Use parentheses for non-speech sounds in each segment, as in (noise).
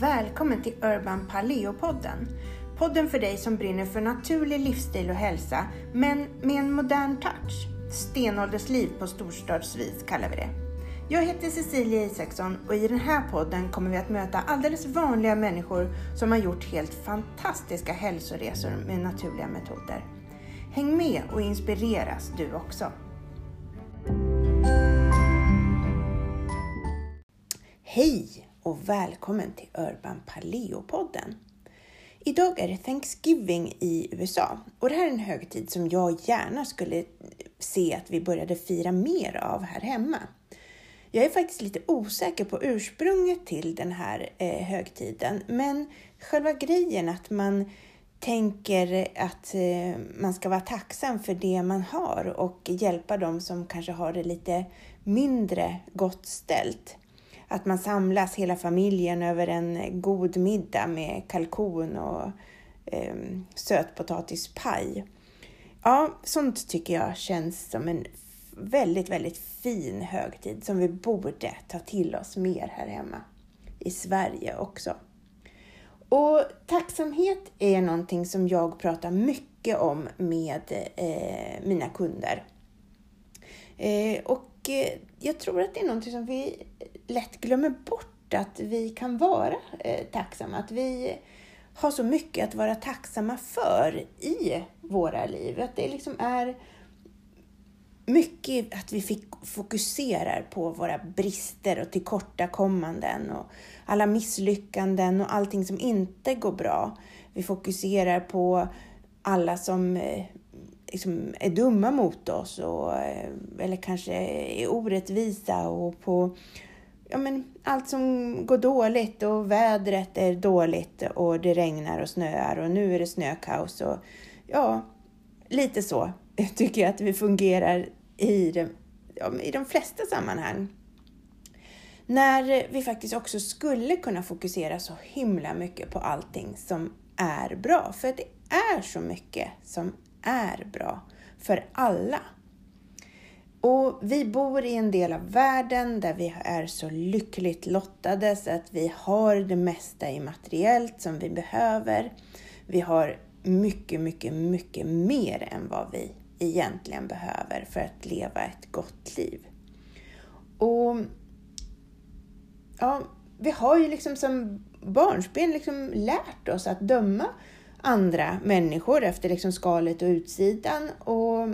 Välkommen till Urban Paleo-podden. Podden för dig som brinner för naturlig livsstil och hälsa, men med en modern touch. Stenåldersliv på storstadsvis kallar vi det. Jag heter Cecilia Isaksson och i den här podden kommer vi att möta alldeles vanliga människor som har gjort helt fantastiska hälsoresor med naturliga metoder. Häng med och inspireras du också. Hej och välkommen till Urban Paleo-podden. Idag är det Thanksgiving i USA och det här är en högtid som jag gärna skulle se att vi började fira mer av här hemma. Jag är faktiskt lite osäker på ursprunget till den här eh, högtiden, men själva grejen att man tänker att eh, man ska vara tacksam för det man har och hjälpa dem som kanske har det lite mindre gott ställt att man samlas hela familjen över en god middag med kalkon och eh, sötpotatispaj. Ja, sånt tycker jag känns som en väldigt, väldigt fin högtid som vi borde ta till oss mer här hemma i Sverige också. Och tacksamhet är någonting som jag pratar mycket om med eh, mina kunder. Eh, och eh, jag tror att det är någonting som vi lätt glömmer bort att vi kan vara eh, tacksamma. Att vi har så mycket att vara tacksamma för i våra liv. Att det liksom är mycket att vi fokuserar på våra brister och tillkortakommanden och alla misslyckanden och allting som inte går bra. Vi fokuserar på alla som eh, liksom är dumma mot oss och, eh, eller kanske är orättvisa och på ja, men allt som går dåligt och vädret är dåligt och det regnar och snöar och nu är det snökaos och ja, lite så (laughs) tycker jag att vi fungerar i de, ja, i de flesta sammanhang. När vi faktiskt också skulle kunna fokusera så himla mycket på allting som är bra. För det är så mycket som är bra för alla. Och vi bor i en del av världen där vi är så lyckligt lottade så att vi har det mesta i materiellt som vi behöver. Vi har mycket, mycket, mycket mer än vad vi egentligen behöver för att leva ett gott liv. Och ja, vi har ju liksom som barnsben liksom lärt oss att döma andra människor efter liksom skalet och utsidan och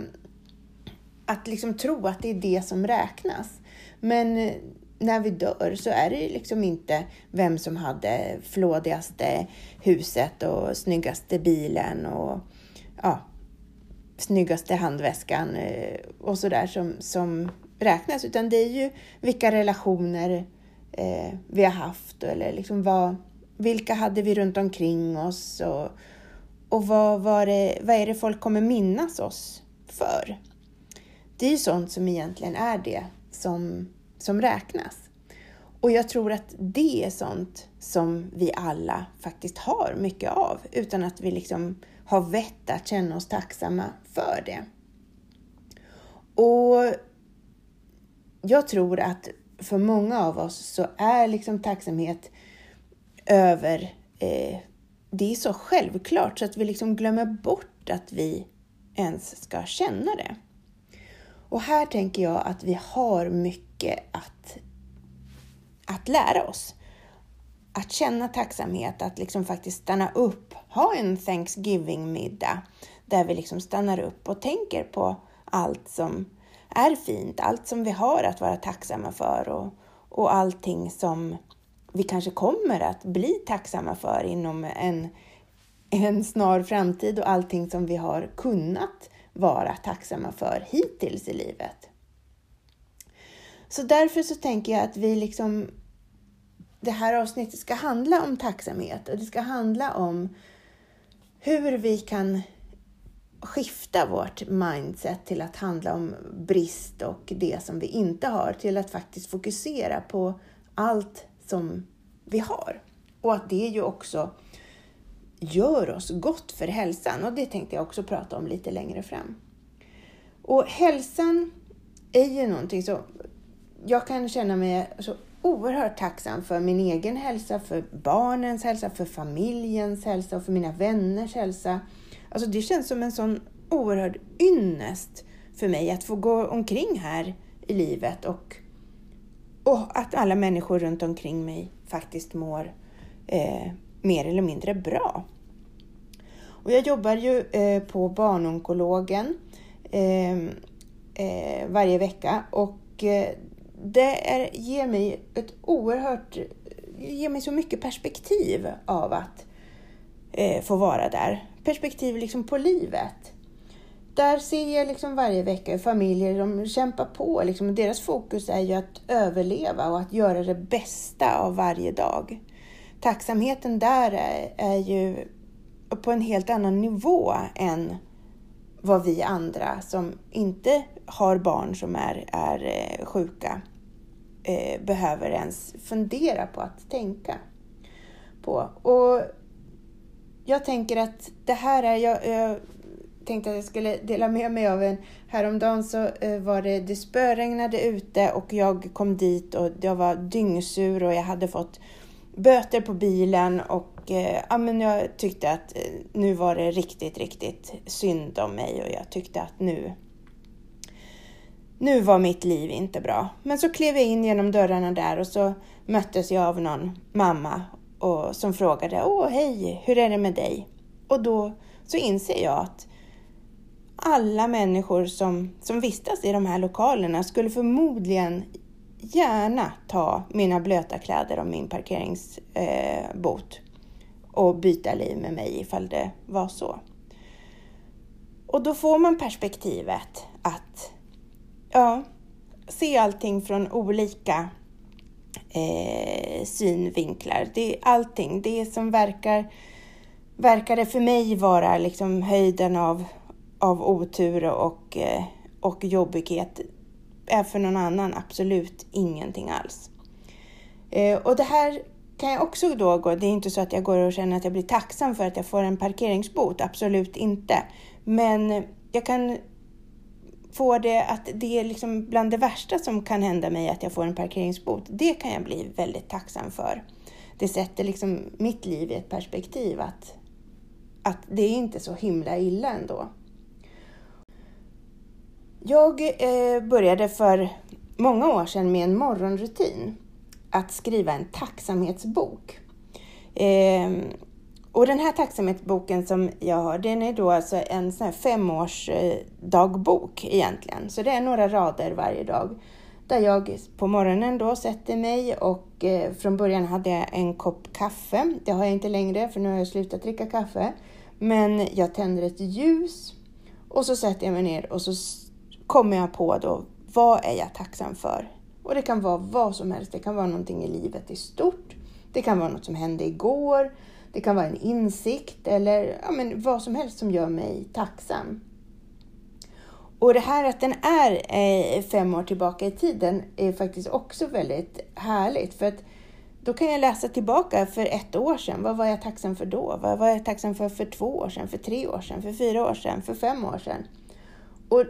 att liksom tro att det är det som räknas. Men eh, när vi dör så är det liksom inte vem som hade flådigaste huset och snyggaste bilen och ja, snyggaste handväskan eh, och sådär som, som räknas, utan det är ju vilka relationer eh, vi har haft eller liksom vad, vilka hade vi runt omkring oss och, och vad, var det, vad är det folk kommer minnas oss för? Det är ju sånt som egentligen är det som, som räknas. Och jag tror att det är sånt som vi alla faktiskt har mycket av utan att vi liksom har vett att känna oss tacksamma för det. Och jag tror att för många av oss så är liksom tacksamhet över eh, det är så självklart så att vi liksom glömmer bort att vi ens ska känna det. Och här tänker jag att vi har mycket att, att lära oss. Att känna tacksamhet, att liksom faktiskt stanna upp, ha en Thanksgiving-middag där vi liksom stannar upp och tänker på allt som är fint, allt som vi har att vara tacksamma för och, och allting som vi kanske kommer att bli tacksamma för inom en, en snar framtid och allting som vi har kunnat vara tacksamma för hittills i livet. Så därför så tänker jag att vi liksom det här avsnittet ska handla om tacksamhet och det ska handla om hur vi kan skifta vårt mindset till att handla om brist och det som vi inte har till att faktiskt fokusera på allt som vi har. Och att det ju också gör oss gott för hälsan och det tänkte jag också prata om lite längre fram. Och hälsan är ju någonting som jag kan känna mig så oerhört tacksam för min egen hälsa, för barnens hälsa, för familjens hälsa och för mina vänners hälsa. Alltså det känns som en sån oerhörd ynnest för mig att få gå omkring här i livet och, och att alla människor runt omkring mig faktiskt mår eh, mer eller mindre bra. Och jag jobbar ju eh, på barnonkologen eh, eh varje vecka och eh, det är, ger mig ett oerhört, ger mig så mycket perspektiv av att eh, få vara där. Perspektiv liksom på livet. Där ser jag liksom varje vecka hur familjer de kämpar på. Liksom. Deras fokus är ju att överleva och att göra det bästa av varje dag. Tacksamheten där är, är ju på en helt annan nivå än vad vi andra som inte har barn som är, är eh, sjuka eh, behöver ens fundera på att tänka på. Och jag tänker att det här är, jag, jag tänkte att jag skulle dela med mig av en, häromdagen så eh, var det, det spöregnade ute och jag kom dit och jag var dyngsur och jag hade fått böter på bilen och Eh, ja, men jag tyckte att eh, nu var det riktigt, riktigt synd om mig och jag tyckte att nu, nu var mitt liv inte bra. Men så klev jag in genom dörrarna där och så möttes jag av någon mamma och, som frågade Åh, hej, hur är det med dig? Och då så inser jag att alla människor som, som vistas i de här lokalerna skulle förmodligen gärna ta mina blöta kläder och min parkeringsbot eh, och byta liv med mig ifall det var så. Och då får man perspektivet att ja, se allting från olika eh, synvinklar. Det är allting, det som verkar, verkar det för mig vara liksom höjden av, av otur och, eh, och jobbighet är för någon annan absolut ingenting alls. Eh, och det här kan jag också då gå, det är inte så att jag går och känner att jag blir tacksam för att jag får en parkeringsbot, absolut inte. Men jag kan få det att det är liksom bland det värsta som kan hända mig att jag får en parkeringsbot. Det kan jag bli väldigt tacksam för. Det sätter liksom mitt liv i ett perspektiv att, att det är inte så himla illa ändå. Jag eh, började för många år sedan med en morgonrutin. Att skriva en tacksamhetsbok. Eh, och den här tacksamhetsboken som jag har, den är då alltså en sån här femårsdagbok egentligen. Så det är några rader varje dag. Där jag på morgonen då sätter mig och eh, från början hade jag en kopp kaffe. Det har jag inte längre för nu har jag slutat dricka kaffe. Men jag tänder ett ljus och så sätter jag mig ner och så kommer jag på då, vad är jag tacksam för? Och det kan vara vad som helst. Det kan vara någonting i livet i stort. Det kan vara något som hände igår. Det kan vara en insikt eller ja, men vad som helst som gör mig tacksam. Och det här att den är eh, fem år tillbaka i tiden är faktiskt också väldigt härligt. För att då kan jag läsa tillbaka för ett år sedan. Vad var jag tacksam för då? Vad var jag tacksam för för två år sedan, för tre år sedan, för fyra år sedan, för fem år sedan? Och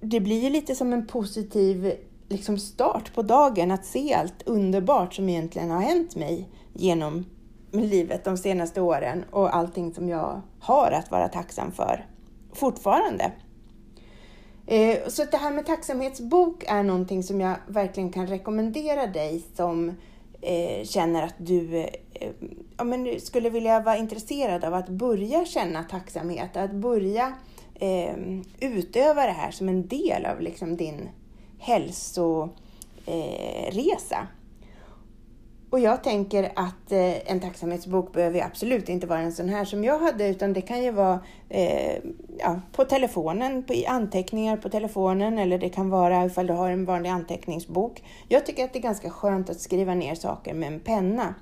det blir ju lite som en positiv liksom start på dagen att se allt underbart som egentligen har hänt mig genom livet de senaste åren och allting som jag har att vara tacksam för fortfarande. Eh, så det här med tacksamhetsbok är någonting som jag verkligen kan rekommendera dig som eh, känner att du eh, ja, men skulle vilja vara intresserad av att börja känna tacksamhet, att börja eh, utöva det här som en del av liksom din hälsoresa. Och jag tänker att eh, en tacksamhetsbok behöver absolut inte vara en sån här som jag hade, utan det kan ju vara eh, ja, på telefonen, på anteckningar på telefonen, eller det kan vara ifall du har en vanlig anteckningsbok. Jag tycker att det är ganska skönt att skriva ner saker med en penna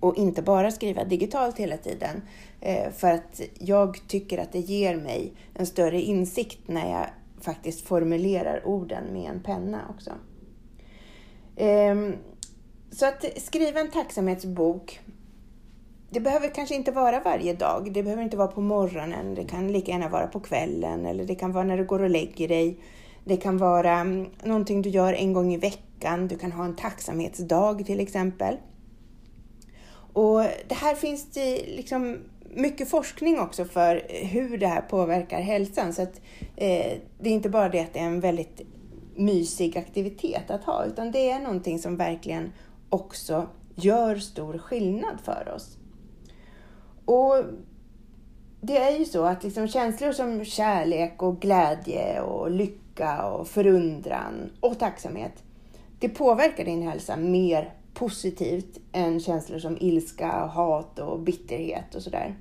och inte bara skriva digitalt hela tiden. Eh, för att jag tycker att det ger mig en större insikt när jag faktiskt formulerar orden med en penna också. Ehm, så att skriva en tacksamhetsbok, det behöver kanske inte vara varje dag. Det behöver inte vara på morgonen. Det kan lika gärna vara på kvällen eller det kan vara när du går och lägger dig. Det kan vara mm, någonting du gör en gång i veckan. Du kan ha en tacksamhetsdag till exempel. Och det här finns det liksom mycket forskning också för hur det här påverkar hälsan. Så att, eh, det är inte bara det att det är en väldigt mysig aktivitet att ha, utan det är någonting som verkligen också gör stor skillnad för oss. Och det är ju så att liksom känslor som kärlek och glädje och lycka och förundran och tacksamhet, det påverkar din hälsa mer positivt än känslor som ilska, hat och bitterhet och sådär.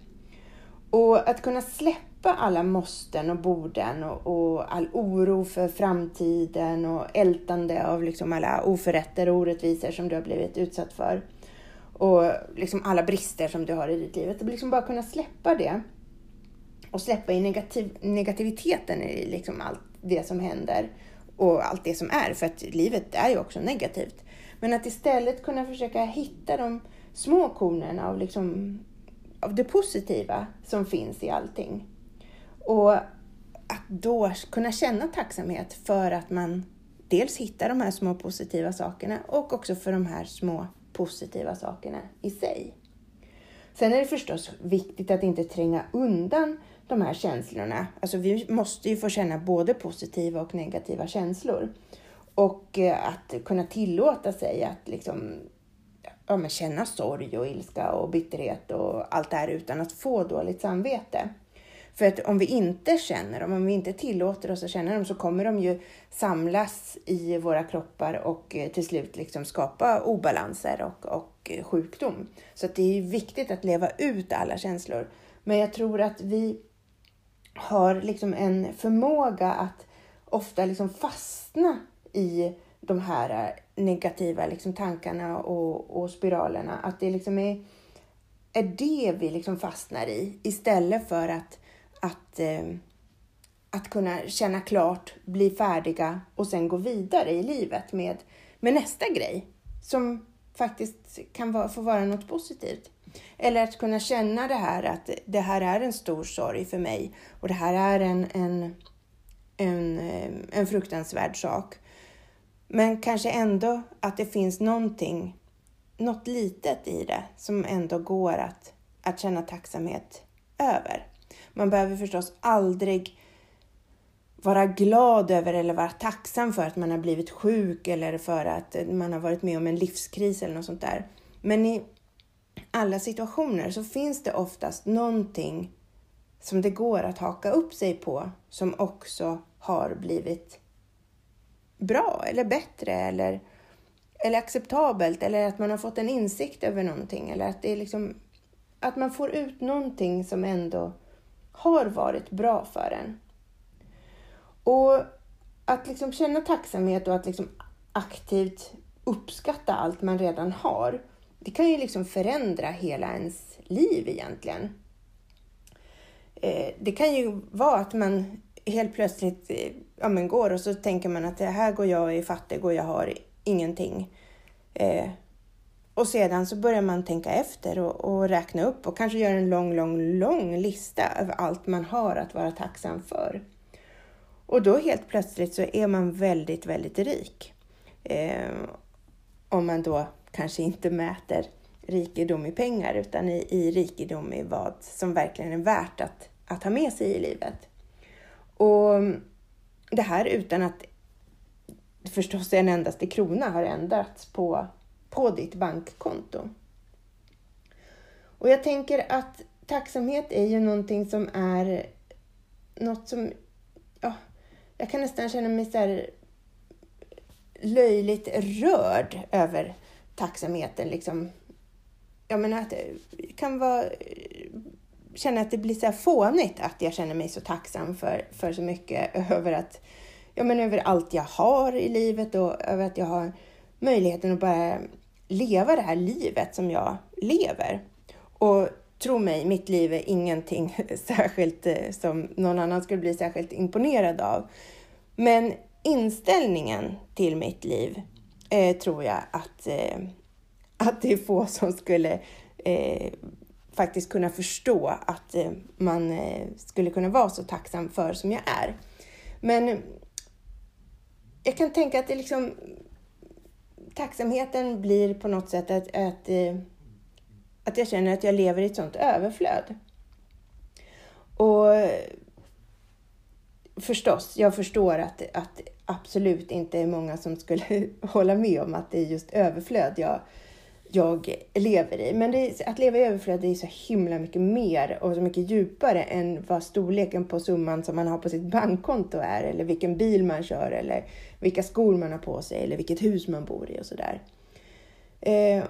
Och att kunna släppa alla måsten och borden och, och, all oro för framtiden och ältande av liksom alla oförrätter och orättvisor som du har blivit utsatt för. Och liksom alla brister som du har i ditt liv. Att liksom bara kunna släppa det och släppa i negativ, negativiteten i liksom allt det som händer och allt det som är. För att livet är ju också negativt. Men att istället kunna försöka hitta de små kornen av, liksom, av det positiva som finns i allting. Och att då kunna känna tacksamhet för att man dels hittar de här små positiva sakerna och också för de här små positiva sakerna i sig. Sen är det förstås viktigt att inte tränga undan de här känslorna. Alltså vi måste ju få känna både positiva och negativa känslor. Och eh, att kunna tillåta sig att liksom, ja, men känna sorg och ilska och bitterhet och allt det här utan att få dåligt samvete. För att om vi inte känner dem, om vi inte tillåter oss att känna dem så kommer de ju samlas i våra kroppar och eh, till slut liksom skapa obalanser och, och eh, sjukdom. Så att det är viktigt att leva ut alla känslor. Men jag tror att vi har liksom en förmåga att ofta liksom fastna i de här eh, negativa liksom tankarna och, och spiralerna. Att det liksom är, är det vi liksom fastnar i istället för att, att, eh, att kunna känna klart, bli färdiga och sen gå vidare i livet med, med nästa grej som faktiskt kan vara, få vara något positivt. Eller att kunna känna det här att det här är en stor sorg för mig och det här är en, en, en, eh, en fruktansvärd sak. Men kanske ändå att det finns någonting, något litet i det som ändå går att, att känna tacksamhet över. Man behöver förstås aldrig vara glad över eller vara tacksam för att man har blivit sjuk eller för att man har varit med om en livskris eller något sånt där. Men i alla situationer så finns det oftast någonting som det går att haka upp sig på som också har blivit bra eller bättre eller, eller acceptabelt eller att man har fått en insikt över någonting eller att det är liksom att man får ut någonting som ändå har varit bra för en. Och att liksom känna tacksamhet och att liksom aktivt uppskatta allt man redan har, det kan ju liksom förändra hela ens liv egentligen. Eh, det kan ju vara att man helt plötsligt eh, ja, men går och så tänker man att det här går jag i fattig och jag har ingenting. Eh, och sedan så börjar man tänka efter och, och, räkna upp och kanske göra en lång, lång, lång lista över allt man har att vara tacksam för. Och då helt plötsligt så är man väldigt, väldigt rik. Eh, om man då kanske inte mäter rikedom i pengar utan i, i rikedom i vad som verkligen är värt att, att ha med sig i livet. Och det här utan att förstås en endaste krona har ändrats på, på ditt bankkonto. Och jag tänker att tacksamhet är ju någonting som är något som, ja, jag kan nästan känna mig så här löjligt rörd över tacksamheten. Liksom. Jag menar att det kan vara känner att det blir så här fånigt att jag känner mig så tacksam för, för så mycket (laughs) över att ja, men över allt jag har i livet och över att jag har möjligheten att bara leva det här livet som jag lever. Och tro mig, mitt liv är ingenting (laughs) särskilt eh, som någon annan skulle bli särskilt imponerad av. Men inställningen till mitt liv eh, tror jag att, eh, att det är få som skulle eh, faktiskt kunna förstå att eh, man eh, skulle kunna vara så tacksam för som jag är. Men jag kan tänka att det liksom tacksamheten blir på något sätt att, att, eh, att jag känner att jag lever i ett sånt överflöd. Och förstås, jag förstår att, att absolut inte är många som skulle (laughs) hålla med om att det är just överflöd jag, jag lever i. Men är, att leva i överflöd är så himla mycket mer och så mycket djupare än vad storleken på summan som man har på sitt bankkonto är eller vilken bil man kör eller vilka skor man har på sig eller vilket hus man bor i och sådär. Eh,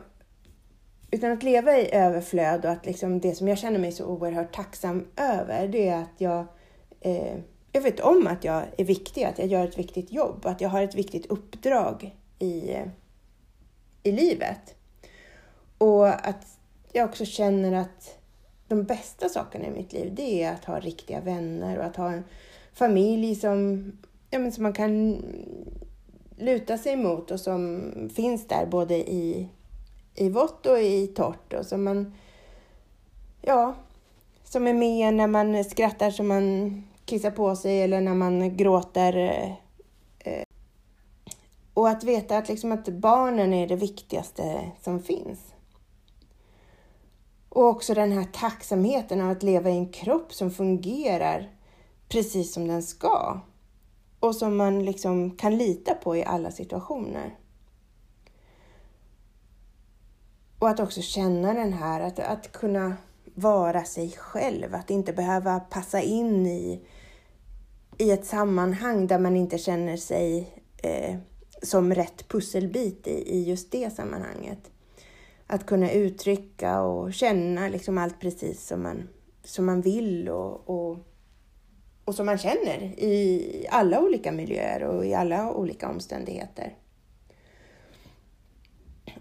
utan att leva i överflöd och att liksom det som jag känner mig så oerhört tacksam över det är att jag eh, jag vet om att jag är viktig, att jag gör ett viktigt jobb, att jag har ett viktigt uppdrag i, eh, i livet. Och att jag också känner att de bästa sakerna i mitt liv, det är att ha riktiga vänner och att ha en familj som, ja, men som man kan luta sig mot och som finns där både i, i vått och i torrt och som man, ja, som är med när man skrattar som man kissar på sig eller när man gråter. Eh, och att veta att, liksom att barnen är det viktigaste som finns. Och också den här tacksamheten av att leva i en kropp som fungerar precis som den ska. Och som man liksom kan lita på i alla situationer. Och att också känna den här, att, att kunna vara sig själv, att inte behöva passa in i, i ett sammanhang där man inte känner sig eh, som rätt pusselbit i, i just det sammanhanget. Att kunna uttrycka och känna liksom allt precis som man, som man vill och, och, och som man känner i alla olika miljöer och i alla olika omständigheter.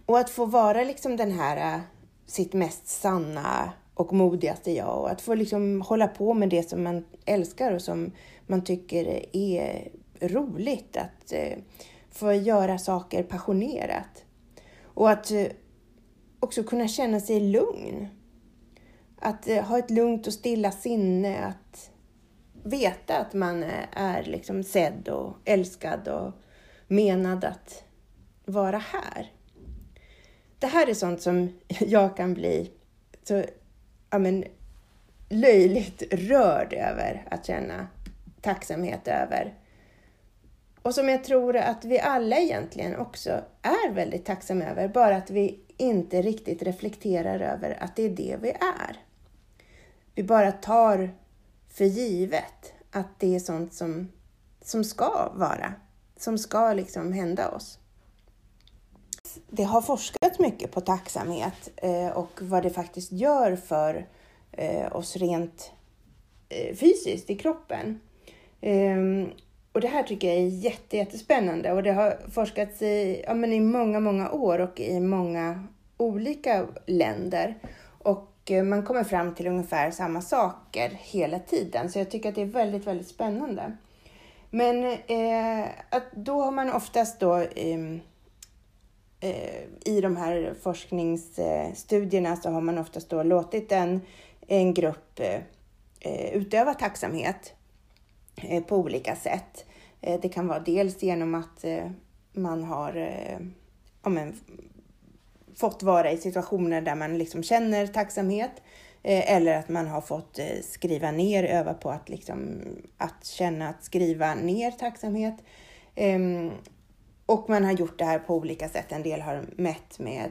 Och att få vara liksom den här äh, sitt mest sanna och modigaste jag och att få liksom hålla på med det som man älskar och som man tycker är roligt. Att äh, få göra saker passionerat. Och att äh, också kunna känna sig lugn. Att eh, ha ett lugnt och stilla sinne. Att veta att man eh, är liksom sedd och älskad och menad att vara här. Det här är sånt som (laughs) jag kan bli så ja, men, löjligt rörd över att känna tacksamhet över. Och som jag tror att vi alla egentligen också är väldigt tacksamma över, bara att vi inte riktigt reflekterar över att det är det vi är. Vi bara tar för givet att det är sånt som, som ska vara, som ska liksom hända oss. Det har forskats mycket på tacksamhet eh, och vad det faktiskt gör för eh, oss rent eh, fysiskt i kroppen. Ehm, och det här tycker jag är jätte, jättespännande och det har forskats i, ja, men i många, många år och i många olika länder. Och eh, man kommer fram till ungefär samma saker hela tiden, så jag tycker att det är väldigt, väldigt spännande. Men eh, att då har man oftast då ehm, eh, i de här forskningsstudierna så har man oftast då låtit en, en grupp eh, eh utöva tacksamhet Eh, på olika sätt. Eh, det kan vara dels genom att eh, man har eh, ja, men, fått vara i situationer där man liksom känner tacksamhet eh, eller att man har fått skriva ner, öva på att, liksom, att känna att skriva ner tacksamhet. Ehm, och man har gjort det här på olika sätt. En del har mätt med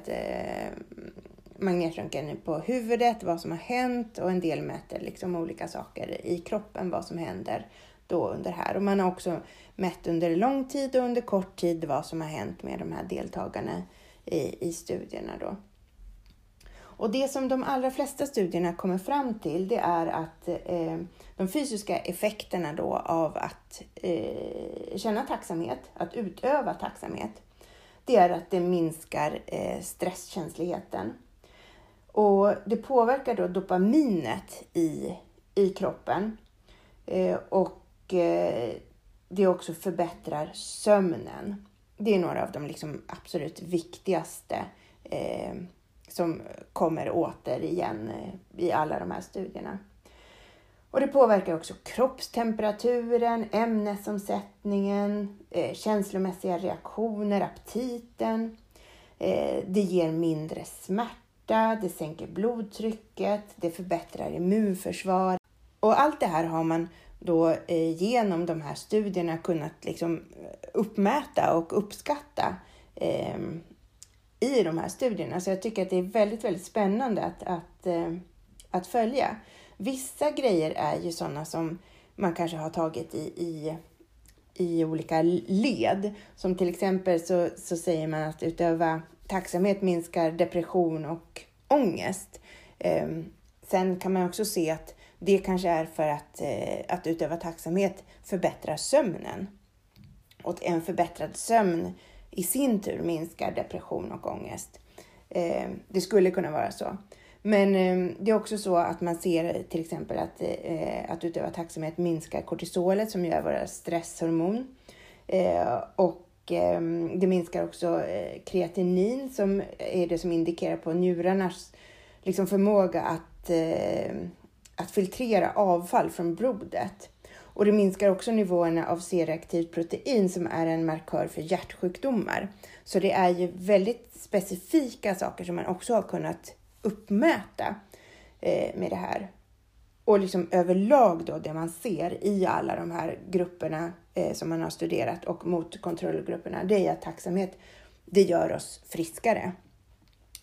magnetröntgen på huvudet, vad som har hänt och en del mäter liksom olika saker i kroppen, vad som händer då under här. Och man har också mätt under lång tid och under kort tid vad som har hänt med de här deltagarna i, i studierna. Då. Och det som de allra flesta studierna kommer fram till det är att eh, de fysiska effekterna då av att eh, känna tacksamhet, att utöva tacksamhet, det är att det minskar eh, stresskänsligheten. Och det påverkar då dopaminet i, i kroppen. Eh, och Eh, det också förbättrar sömnen. Det är några av de liksom absolut viktigaste eh, som kommer återigen igen eh, i alla de här studierna. Och det påverkar också kroppstemperaturen, ämnesomsättningen, eh, känslomässiga reaktioner, aptiten, Eh, det ger mindre smärta, det sänker blodtrycket, det förbättrar immunförsvar. Och allt det här har man då eh, genom de här studierna kunnat liksom eh, uppmäta och uppskatta eh, i de här studierna. Så jag tycker att det är väldigt, väldigt spännande att, att, eh, att följa. Vissa grejer är ju sådana som man kanske har tagit i, i, i olika led. Som till exempel så, så säger man att utöva tacksamhet minskar depression och ångest. Eh, sen kan man också se att det kanske är för att, eh, att utöva tacksamhet förbättrar sömnen. Och en förbättrad sömn i sin tur minskar depression och ångest. Eh, det skulle kunna vara så. Men eh, det är också så att man ser till exempel att, eh, att utöva tacksamhet minskar kortisolet som gör våra stresshormon. Eh, och eh, det minskar också eh, kreatinin som är det som indikerar på njurarnas liksom förmåga att, att filtrera avfall från blodet. Och det minskar också nivåerna av C-reaktivt protein som är en markör för hjärtsjukdomar. Så det är ju väldigt specifika saker som man också har kunnat uppmäta eh, med det här. Och liksom överlag då det man ser i alla de här grupperna eh, som man har studerat och mot kontrollgrupperna, det är att tacksamhet, det gör oss friskare.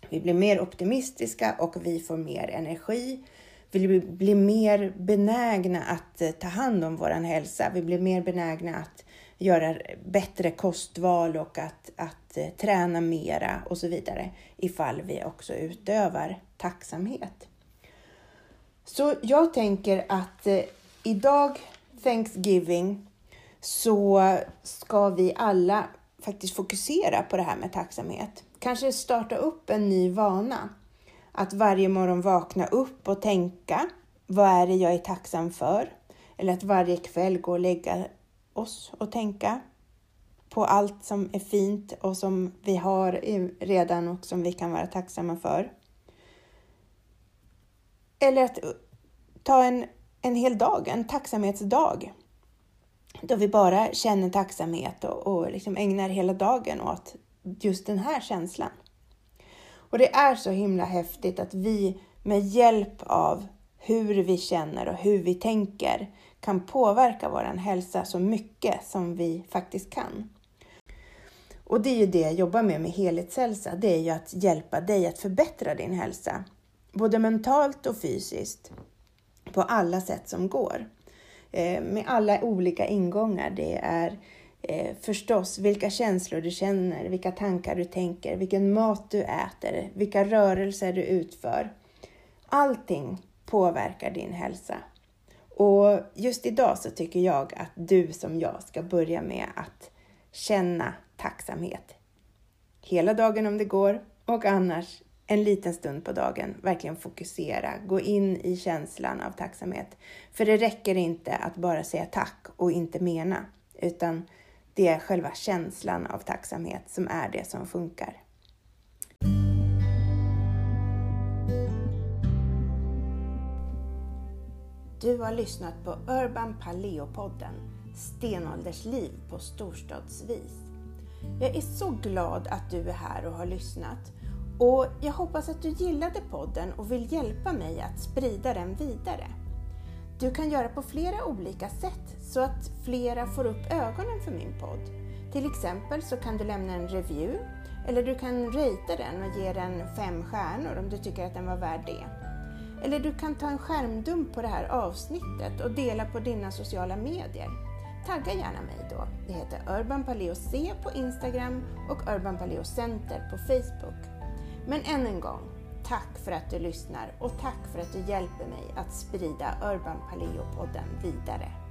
Vi blir mer optimistiska och vi får mer energi. Vi blir mer benägna att eh, ta hand om vår hälsa. Vi blir mer benägna att göra bättre kostval och att, att eh, träna mera och så vidare ifall vi också utövar tacksamhet. Så jag tänker att eh, idag, Thanksgiving, så ska vi alla faktiskt fokusera på det här med tacksamhet. Kanske starta upp en ny vana. Att varje morgon vakna upp och tänka, vad är det jag är tacksam för? Eller att varje kväll gå och lägga oss och tänka på allt som är fint och som vi har redan och som vi kan vara tacksamma för. Eller att ta en, en hel dag, en tacksamhetsdag. Då vi bara känner tacksamhet och, och liksom ägnar hela dagen åt just den här känslan. Och det är så himla häftigt att vi med hjälp av hur vi känner och hur vi tänker kan påverka vår hälsa så mycket som vi faktiskt kan. Och det är ju det jag jobbar med med helhetshälsa. Det är ju att hjälpa dig att förbättra din hälsa, både mentalt och fysiskt, på alla sätt som går. Eh, med alla olika ingångar. Det är eh, förstås vilka känslor du känner, vilka tankar du tänker, vilken mat du äter, vilka rörelser du utför. Allting påverkar din hälsa. Och just idag så tycker jag att du som jag ska börja med att känna tacksamhet. Hela dagen om det går och annars en liten stund på dagen verkligen fokusera, gå in i känslan av tacksamhet. För det räcker inte att bara säga tack och inte mena, utan det är själva känslan av tacksamhet som är det som funkar. Du har lyssnat på Urban Paleo-podden Stenåldersliv på storstadsvis. Jag är så glad att du är här och har lyssnat och jag hoppas att du gillade podden och vill hjälpa mig att sprida den vidare. Du kan göra på flera olika sätt så att flera får upp ögonen för min podd. Till exempel så kan du lämna en review eller du kan ratea den och ge den fem stjärnor om du tycker att den var värd det. Eller du kan ta en skärmdump på det här avsnittet och dela på dina sociala medier. Tagga gärna mig då. Det heter Urban Paleo C på Instagram och Urban Paleo Center på Facebook. Men än en gång, tack för att du lyssnar och tack för att du hjälper mig att sprida Urban Paleo-podden vidare.